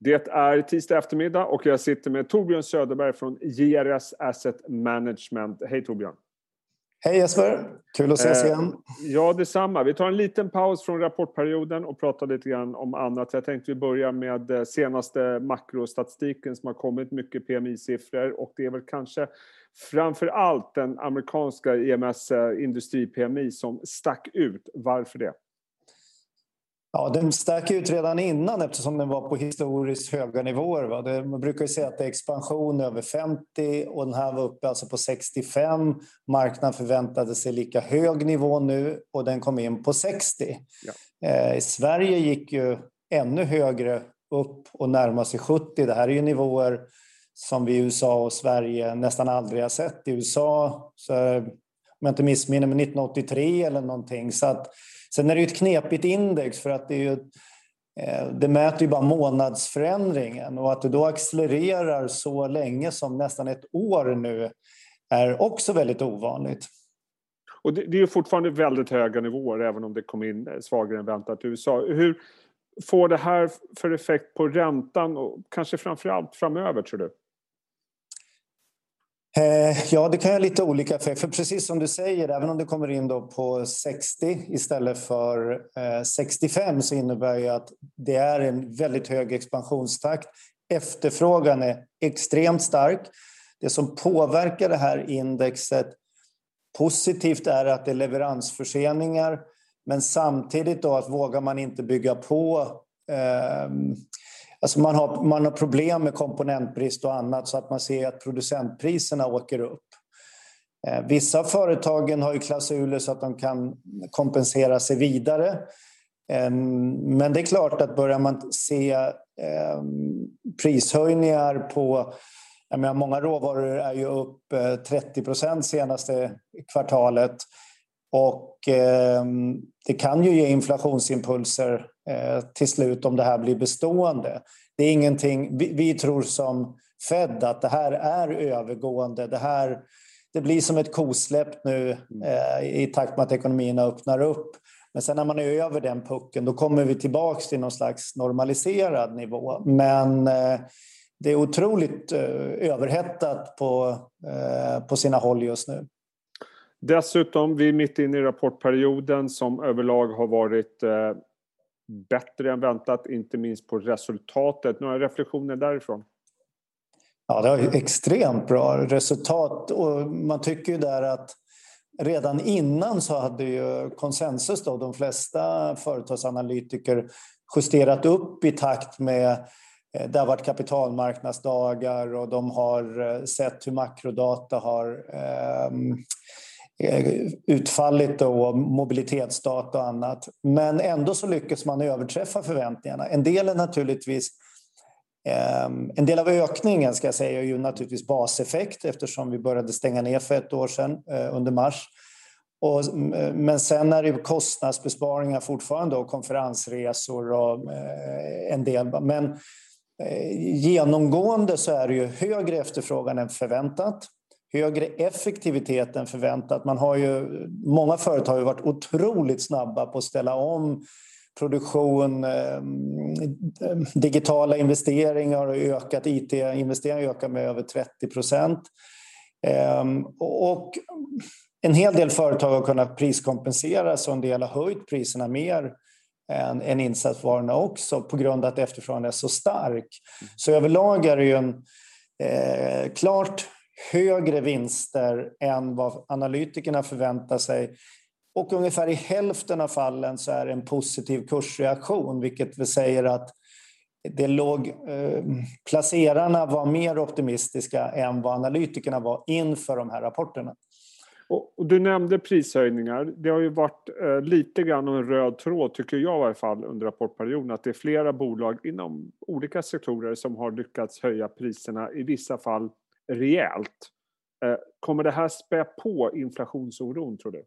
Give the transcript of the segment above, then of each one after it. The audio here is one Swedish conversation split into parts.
Det är tisdag eftermiddag och jag sitter med Torbjörn Söderberg från JRS Asset Management. Hej Torbjörn! Hej Jesper! Kul att ses eh, igen. Ja, detsamma. Vi tar en liten paus från rapportperioden och pratar lite grann om annat. Jag tänkte vi börjar med eh, senaste makrostatistiken som har kommit, mycket PMI-siffror och det är väl kanske framför allt den amerikanska IMS eh, industri-PMI som stack ut. Varför det? Ja, den stack ut redan innan eftersom den var på historiskt höga nivåer. Va? Det, man brukar ju säga att det är expansion över 50 och den här var uppe alltså på 65. Marknaden förväntade sig lika hög nivå nu och den kom in på 60. Ja. Eh, Sverige gick ju ännu högre upp och närmade sig 70. Det här är ju nivåer som vi i USA och Sverige nästan aldrig har sett. I USA, så, om jag inte missminner mig, 1983 eller någonting. Så att, Sen är det ju ett knepigt index för att det, är ju, eh, det mäter ju bara månadsförändringen och att det då accelererar så länge som nästan ett år nu är också väldigt ovanligt. Och det, det är fortfarande väldigt höga nivåer även om det kom in eh, svagare än väntat i USA. Hur får det här för effekt på räntan och kanske framförallt framöver tror du? Eh, ja, det kan ha lite olika effekter. För precis som du säger, även om det kommer in då på 60 istället för eh, 65 så innebär det att det är en väldigt hög expansionstakt. Efterfrågan är extremt stark. Det som påverkar det här indexet positivt är att det är leveransförseningar men samtidigt då att vågar man inte bygga på eh, Alltså man, har, man har problem med komponentbrist och annat så att man ser att producentpriserna åker upp. Eh, vissa av företagen har ju klausuler så att de kan kompensera sig vidare. Ehm, men det är klart att börjar man se ehm, prishöjningar på jag menar, många råvaror är ju upp eh, 30 procent senaste kvartalet. Och eh, det kan ju ge inflationsimpulser till slut om det här blir bestående. Det är ingenting, vi, vi, tror som Fed att det här är övergående. Det, här, det blir som ett kosläpp nu eh, i takt med att ekonomierna öppnar upp. Men sen när man är över den pucken då kommer vi tillbaka till någon slags normaliserad nivå. Men eh, det är otroligt eh, överhettat på, eh, på sina håll just nu. Dessutom, vi är mitt inne i rapportperioden som överlag har varit eh, bättre än väntat, inte minst på resultatet. Några reflektioner därifrån? Ja, det var extremt bra resultat och man tycker ju där att redan innan så hade ju konsensus då, de flesta företagsanalytiker justerat upp i takt med eh, det har varit kapitalmarknadsdagar och de har eh, sett hur makrodata har Eh, Eh, utfallit och mobilitetsdata och annat. Men ändå så lyckas man överträffa förväntningarna. En del är naturligtvis ehm, en del av ökningen ska jag säga är ju naturligtvis baseffekt eftersom vi började stänga ner för ett år sedan eh, under mars. Och, eh, men sen är det kostnadsbesparingar fortfarande och konferensresor och en del. Men genomgående så är det ju högre efterfrågan än förväntat högre effektivitet än förväntat. Man har ju, många företag har varit otroligt snabba på att ställa om produktion, eh, digitala investeringar och ökat IT-investeringar ökar med över 30 procent. Eh, och en hel del företag har kunnat priskompensera så en del har höjt priserna mer än, än insatsvarorna också på grund av att efterfrågan är så stark. Så överlag är det ju en eh, klart högre vinster än vad analytikerna förväntar sig. Och ungefär i hälften av fallen så är det en positiv kursreaktion vilket vi säger att det låg, eh, placerarna var mer optimistiska än vad analytikerna var inför de här rapporterna. Och, du nämnde prishöjningar. Det har ju varit eh, lite grann en röd tråd, tycker jag i alla fall, under rapportperioden att det är flera bolag inom olika sektorer som har lyckats höja priserna, i vissa fall rejält. Eh, kommer det här spä på inflationsoron, tror du?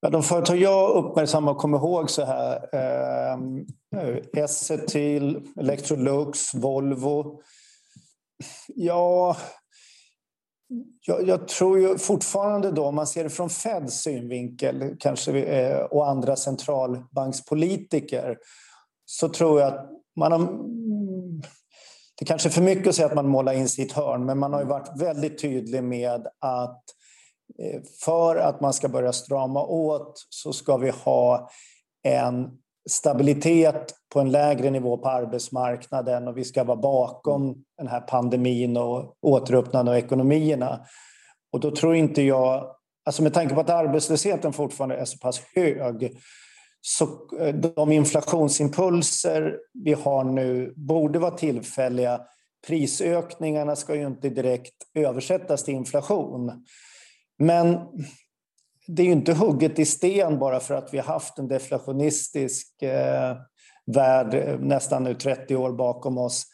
Ja, de företag jag uppmärksammar och kommer ihåg så här. Eh, Essetil, Electrolux, Volvo. Ja, jag, jag, tror ju fortfarande då, om man ser det från Feds synvinkel kanske, eh, och andra centralbankspolitiker så tror jag att man har det kanske är för mycket att säga att man målar in sitt hörn, men man har ju varit väldigt tydlig med att eh, för att man ska börja strama åt så ska vi ha en stabilitet på en lägre nivå på arbetsmarknaden och vi ska vara bakom den här pandemin och återöppnande av ekonomierna. Och då tror inte jag, alltså med tanke på att arbetslösheten fortfarande är så pass hög, så eh, de inflationsimpulser vi har nu borde vara tillfälliga. Prisökningarna ska ju inte direkt översättas till inflation. Men det är ju inte hugget i sten bara för att vi har haft en deflationistisk eh, värld eh, nästan nu 30 år bakom oss,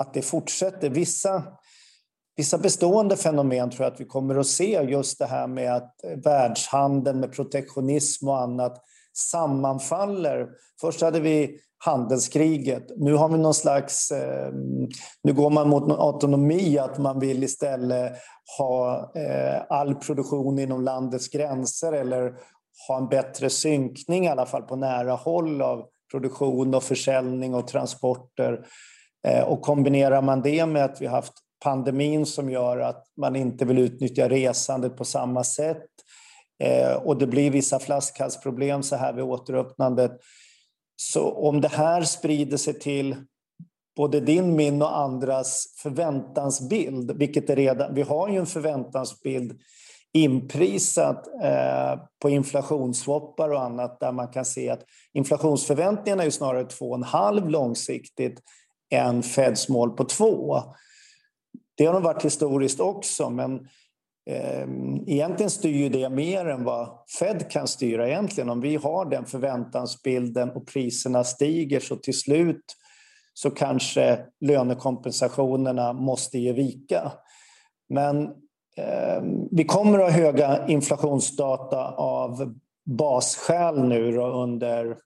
att det fortsätter. Vissa, vissa bestående fenomen tror jag att vi kommer att se, just det här med att eh, världshandeln med protektionism och annat sammanfaller. Först hade vi handelskriget. Nu har vi någon slags... Eh, nu går man mot autonomi, att man vill istället ha eh, all produktion inom landets gränser eller ha en bättre synkning, i alla fall på nära håll, av produktion och försäljning och transporter. Eh, och kombinerar man det med att vi haft pandemin som gör att man inte vill utnyttja resandet på samma sätt Eh, och det blir vissa flaskhalsproblem så här vid återöppnandet så om det här sprider sig till både din, min och andras förväntansbild, vilket är redan, vi har ju en förväntansbild inprisat eh, på inflationsswappar och annat där man kan se att inflationsförväntningarna är ju snarare 2,5 långsiktigt än Feds mål på 2. Det har de varit historiskt också, men Ehm, egentligen styr ju det mer än vad Fed kan styra egentligen. Om vi har den förväntansbilden och priserna stiger så till slut så kanske lönekompensationerna måste ge vika. Men eh, vi kommer att ha höga inflationsdata av basskäl nu under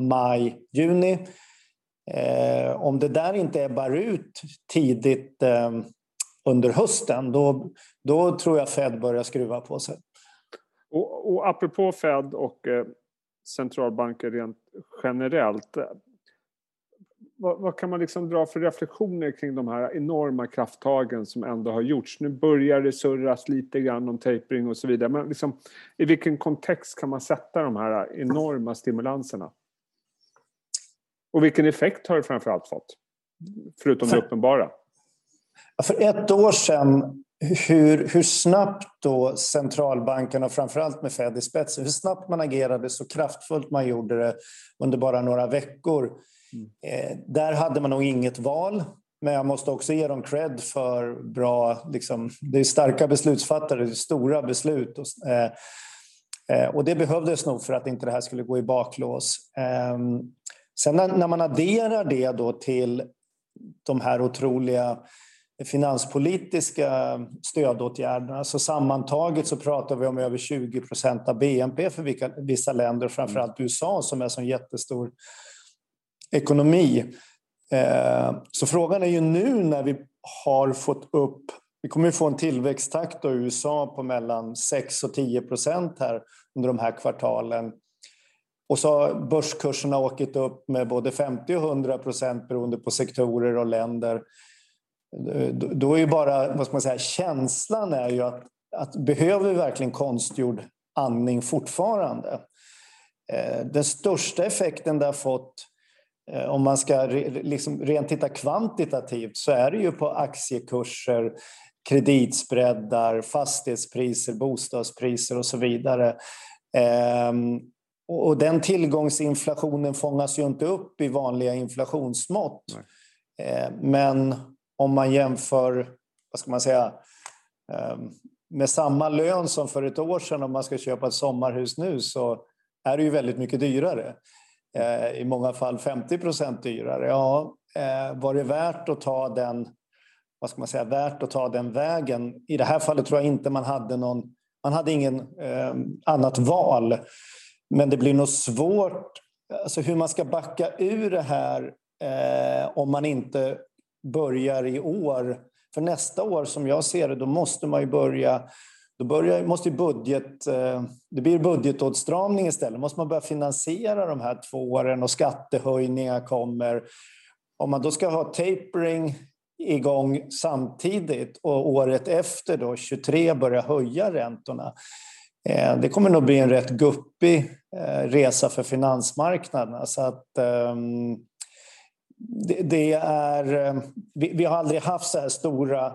maj, juni. Eh, om det där inte ebbar ut tidigt eh, under hösten, då, då tror jag Fed börjar skruva på sig. Och, och apropå Fed och eh, centralbanker rent generellt. Eh, vad, vad, kan man liksom dra för reflektioner kring de här enorma krafttagen som ändå har gjorts? Nu börjar det surras lite grann om tapering och så vidare. Men liksom, i vilken kontext kan man sätta de här enorma stimulanserna? Och vilken effekt har det framförallt fått? Förutom det uppenbara. För ett år sedan, hur, hur snabbt då centralbankerna, framförallt med Fed i spetsen, hur snabbt man agerade, så kraftfullt man gjorde det under bara några veckor. Mm. Eh, där hade man nog inget val, men jag måste också ge dem cred för bra... Liksom, det är starka beslutsfattare, det är stora beslut. Och, eh, eh, och det behövdes nog för att inte det här skulle gå i baklås. Eh, sen när, när man adderar det då till de här otroliga finanspolitiska stödåtgärderna. Så sammantaget så pratar vi om över 20 procent av BNP för vissa länder, framförallt USA som är en jättestor ekonomi. Eh, så frågan är ju nu när vi har fått upp vi kommer att få en tillväxttakt i USA på mellan 6 och 10 procent här under de här kvartalen. Och så har börskurserna åkt upp med både 50 och 100 procent beroende på sektorer och länder. Då är ju bara, vad ska man säga, känslan är ju att, att behöver vi verkligen konstgjord andning fortfarande? Eh, den största effekten det har fått, eh, om man ska liksom rent titta kvantitativt, så är det ju på aktiekurser, kreditspreadar, fastighetspriser, bostadspriser och så vidare. Ehm, och den tillgångsinflationen fångas ju inte upp i vanliga inflationsmått. Nej. Eh, men om man jämför, vad ska man säga, ehm, med samma lön som för ett år sedan om man ska köpa ett sommarhus nu så är det ju väldigt mycket dyrare. Eh, I många fall 50 procent dyrare. Ja, eh, var det värt att ta den vad ska man säga, värt att ta den vägen? I det här fallet tror jag inte man hade någon, man hade ingen eh, annat val. Men det blir nog svårt, alltså hur man ska backa ur det här eh, om man inte börjar i år. För nästa år, som jag ser det, då måste man ju börja då börjar, måste budget, eh, det blir budgetåtstramning istället. Då måste man börja finansiera de här två åren och skattehöjningar kommer. Om man då ska ha tapering igång samtidigt och året efter, då, 23, börja höja räntorna. Eh, det kommer nog bli en rätt guppig eh, resa för finansmarknaderna. Så att, ehm, det, det, är, eh, vi, vi, har aldrig haft så här stora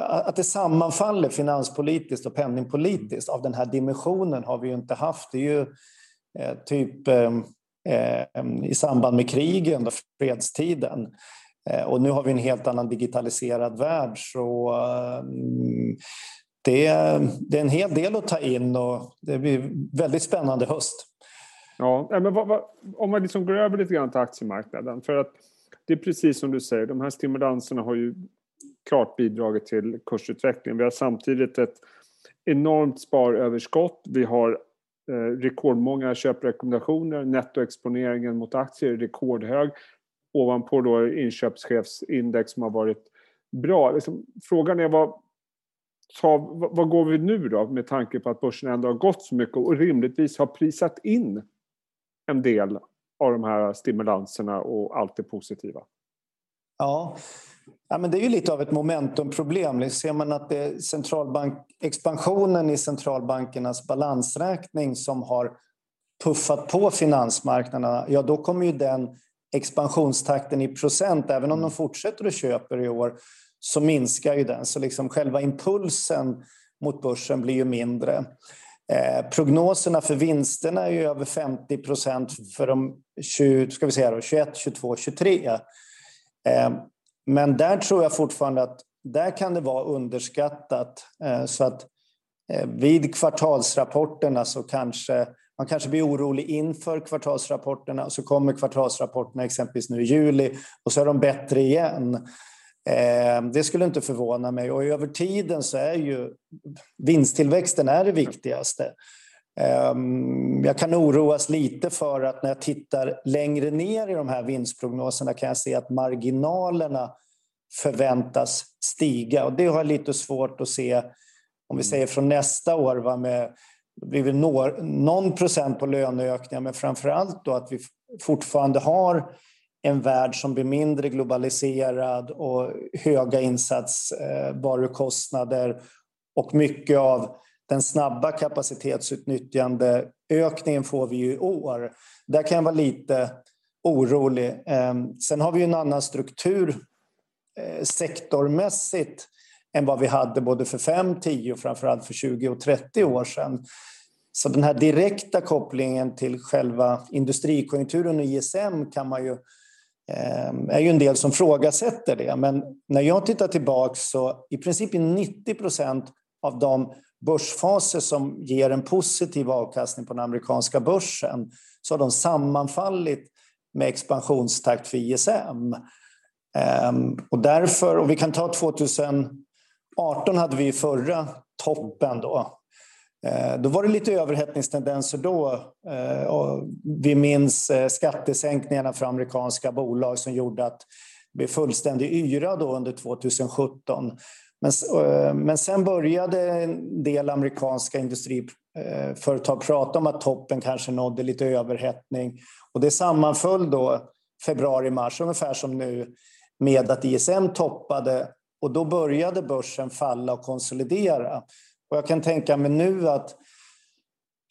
att det sammanfaller finanspolitiskt och penningpolitiskt av den här dimensionen har vi ju inte haft. Det är ju eh, typ eh, i samband med krigen och fredstiden. Och nu har vi en helt annan digitaliserad värld. Så det, det är en hel del att ta in och det blir väldigt spännande höst. Ja, men vad, vad, om man liksom går över lite grann till aktiemarknaden. För att det är precis som du säger, de här stimulanserna har ju klart bidragit till kursutvecklingen. Vi har samtidigt ett enormt sparöverskott. Vi har eh, rekordmånga köprekommendationer. Nettoexponeringen mot aktier är rekordhög. Ovanpå då inköpschefsindex som har varit bra. Liksom, frågan är vad, ta, vad går vi nu då med tanke på att börsen ändå har gått så mycket och rimligtvis har prisat in en del av de här stimulanserna och allt det positiva? Ja, ja men det är ju lite av ett momentumproblem. Ser man att det är centralbank, expansionen i centralbankernas balansräkning som har puffat på finansmarknaderna, ja då kommer ju den expansionstakten i procent, även om de fortsätter att köpa i år, så minskar ju den. Så liksom själva impulsen mot börsen blir ju mindre. Eh, prognoserna för vinsterna är ju över 50 procent för de 20, ska vi säga då, 21, 22, 23. Eh, men där tror jag fortfarande att där kan det vara underskattat. Eh, så att eh, vid kvartalsrapporterna så kanske man kanske blir orolig inför kvartalsrapporterna och så kommer kvartalsrapporterna exempelvis nu i juli och så är de bättre igen. Eh, det skulle inte förvåna mig. Och över tiden så är ju vinsttillväxten är det viktigaste. Ehm, jag kan oroas lite för att när jag tittar längre ner i de här vinstprognoserna kan jag se att marginalerna förväntas stiga. Och det har jag lite svårt att se om vi säger från nästa år va, med det blir någon procent på löneökningar men framför allt då att vi fortfarande har en värld som blir mindre globaliserad och höga insatsvarukostnader och mycket av den snabba kapacitetsutnyttjande ökningen får vi ju i år. Där kan jag vara lite orolig. Ehm, sen har vi en annan struktur eh, sektormässigt än vad vi hade både för 5, 10 och framförallt för 20 och 30 år sedan. Så den här direkta kopplingen till själva industrikonjunkturen och ISM kan man ju Ehm, är ju en del som frågasätter det. Men när jag tittar tillbaka så i princip 90 procent av de börsfaser som ger en positiv avkastning på den amerikanska börsen så har de sammanfallit med expansionstakt för ISM. Ehm, och därför, och vi kan ta 2018 hade vi förra toppen då Eh, då var det lite överhettningstendenser då. Eh, vi minns eh, skattesänkningarna för amerikanska bolag som gjorde att det blev fullständig yra då under 2017. Men, men sen började en del amerikanska industriföretag prata om att toppen kanske nådde lite överhettning. Och det sammanföll då februari-mars, ungefär som nu, med att ISM toppade och då började börsen falla och konsolidera. Och jag kan tänka mig nu att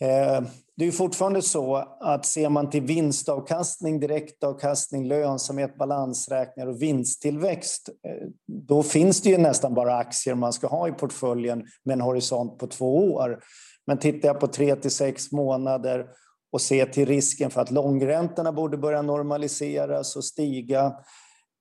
eh, det är fortfarande så att ser man till vinstavkastning, direktavkastning, lönsamhet, balansräkningar och vinsttillväxt, eh, då finns det ju nästan bara aktier man ska ha i portföljen med en horisont på två år. Men tittar jag på tre till sex månader och ser till risken för att långräntorna borde börja normaliseras och stiga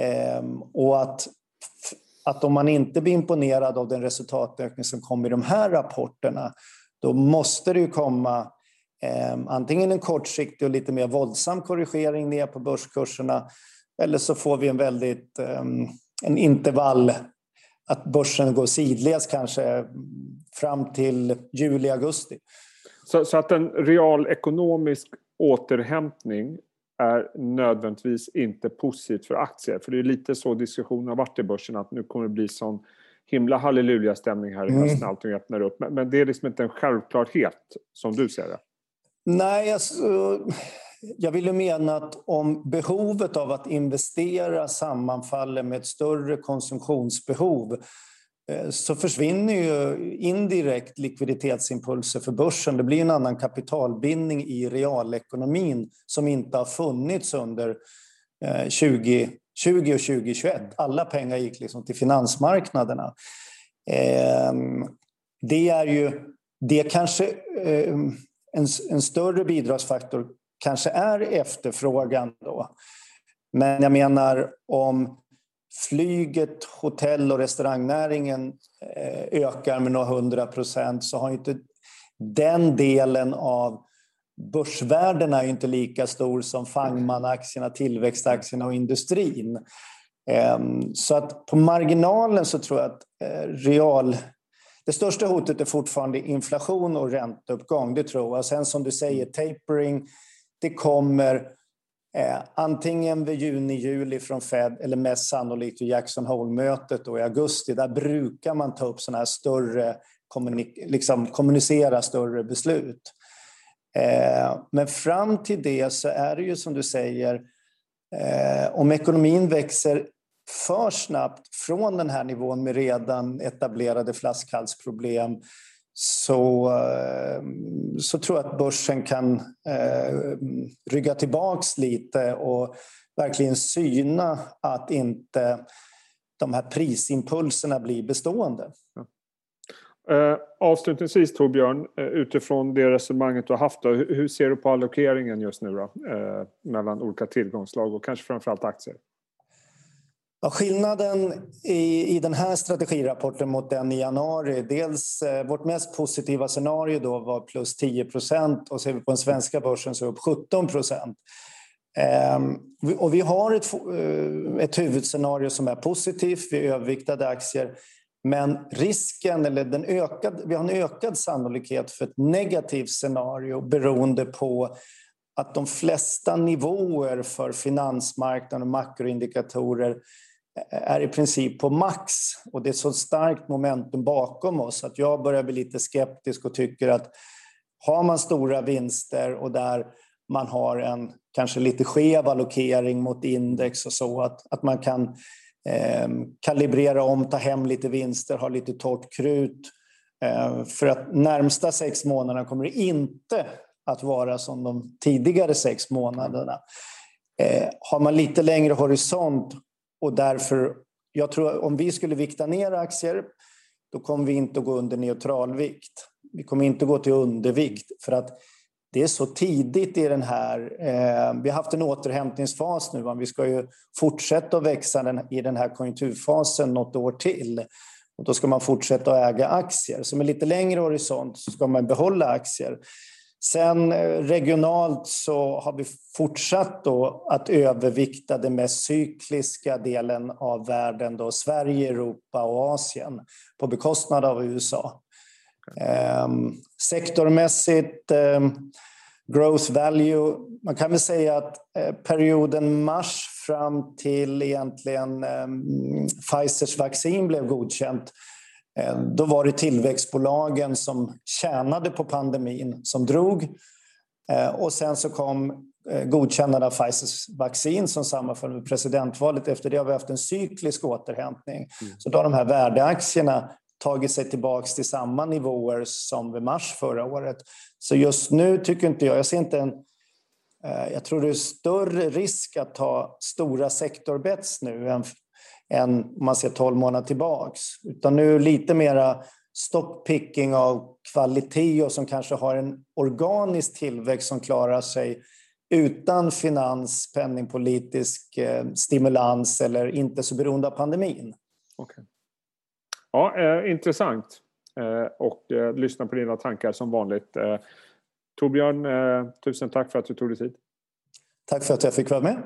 eh, och att att om man inte blir imponerad av den resultatökning som kommer i de här rapporterna, då måste det ju komma eh, antingen en kortsiktig och lite mer våldsam korrigering ner på börskurserna, eller så får vi en väldigt eh, en intervall att börsen går sidledes kanske fram till juli, augusti. Så, så att en realekonomisk återhämtning är nödvändigtvis inte positivt för aktier. För det är lite så diskussionen har varit i börsen att nu kommer det bli sån himla halleluja-stämning här i mm. höst när allting öppnar upp. Men, men, det är liksom inte en självklarhet som du ser det. Nej, alltså, jag vill ju mena att om behovet av att investera sammanfaller med ett större konsumtionsbehov eh, Eh, så försvinner ju indirekt likviditetsimpulser för börsen. Det blir en annan kapitalbindning i realekonomin som inte har funnits under eh, 2020 och 2021. Alla pengar gick liksom till finansmarknaderna. Ehm, det är ju det kanske ehm, en, en större bidragsfaktor kanske är efterfrågan då. Men jag menar om flyget, hotell och restaurangnäringen eh, ökar med några hundra procent så har inte den delen av börsvärdena är inte lika stor som Fangman-aktierna, tillväxtaktierna och industrin. Ehm, så att på marginalen så tror jag att eh, real det största hotet är fortfarande inflation och ränteuppgång, det tror jag. Sen som du säger, tapering, det kommer eh, antingen vid juni-juli från Fed eller mest sannolikt vid Jackson Hole-mötet i augusti. Där brukar man ta upp sådana här större, liksom kommunicera större beslut. Eh, men fram till det så är det ju som du säger, eh, om ekonomin växer för snabbt från den här nivån med redan etablerade flaskhalsproblem så, eh, så tror jag att börsen kan eh, rygga tillbaks lite och verkligen syna att inte de här prisimpulserna blir bestående. Eh, avslutningsvis Torbjörn, eh, utifrån det resonemanget du har haft, då, hur ser du på allokeringen just nu då, eh, mellan olika tillgångslag och kanske framförallt aktier? Ja, skillnaden i, i den här strategirapporten mot den i januari, dels eh, vårt mest positiva scenario då var plus 10 procent och ser vi på den svenska börsen så är det upp 17 procent. Eh, och vi har ett, eh, ett huvudscenario som är positivt, vi är överviktade aktier. Men risken, eller den ökad, vi har en ökad sannolikhet för ett negativt scenario beroende på att de flesta nivåer för finansmarknaden och makroindikatorer är i princip på max och det är så starkt momentum bakom oss att jag börjar bli lite skeptisk och tycker att har man stora vinster och där man har en kanske lite skev allokering mot index och så att, att man kan eh, kalibrera om, ta hem lite vinster, ha lite torrt krut. Eh, för att närmsta sex månaderna kommer det inte att vara som de tidigare sex månaderna. Eh, har man lite längre horisont och därför, jag tror om vi skulle vikta ner aktier, då kommer vi inte att gå under neutralvikt. Vi kommer inte att gå till undervikt för att det är så tidigt i den här... Eh, vi har haft en återhämtningsfas nu. Vi ska ju fortsätta att växa den, i den här konjunkturfasen något år till. Och då ska man fortsätta att äga aktier. Så med lite längre horisont så ska man behålla aktier. Sen eh, regionalt så har vi fortsatt då att övervikta den mest cykliska delen av världen, då Sverige, Europa och Asien, på bekostnad av USA. Eh, sektormässigt, eh, growth value, man kan väl säga att eh, perioden mars fram till egentligen ehm, Pfizers vaccin blev godkänt då var det tillväxtbolagen som tjänade på pandemin som drog. Eh, och sen så kom eh, godkännande av Pfizers vaccin som sammanföll med presidentvalet. Efter det har vi haft en cyklisk återhämtning. Mm. Så då har de här värdeaktierna tagit sig tillbaka till samma nivåer som vid mars förra året. Så just nu tycker inte jag, jag ser inte en jag tror det är större risk att ta stora sektorbets nu än än om man ser 12 månader tillbaks. Utan nu lite mera stockpicking av kvalitet och som kanske har en organisk tillväxt som klarar sig utan finans, penningpolitisk eh, stimulans eller inte så beroende av pandemin. Okay. Ja, eh, intressant. Eh, och eh, lyssna på dina tankar som vanligt. Eh, Torbjörn, eh, tusen tack för att du tog dig tid. Tack för att jag fick vara med.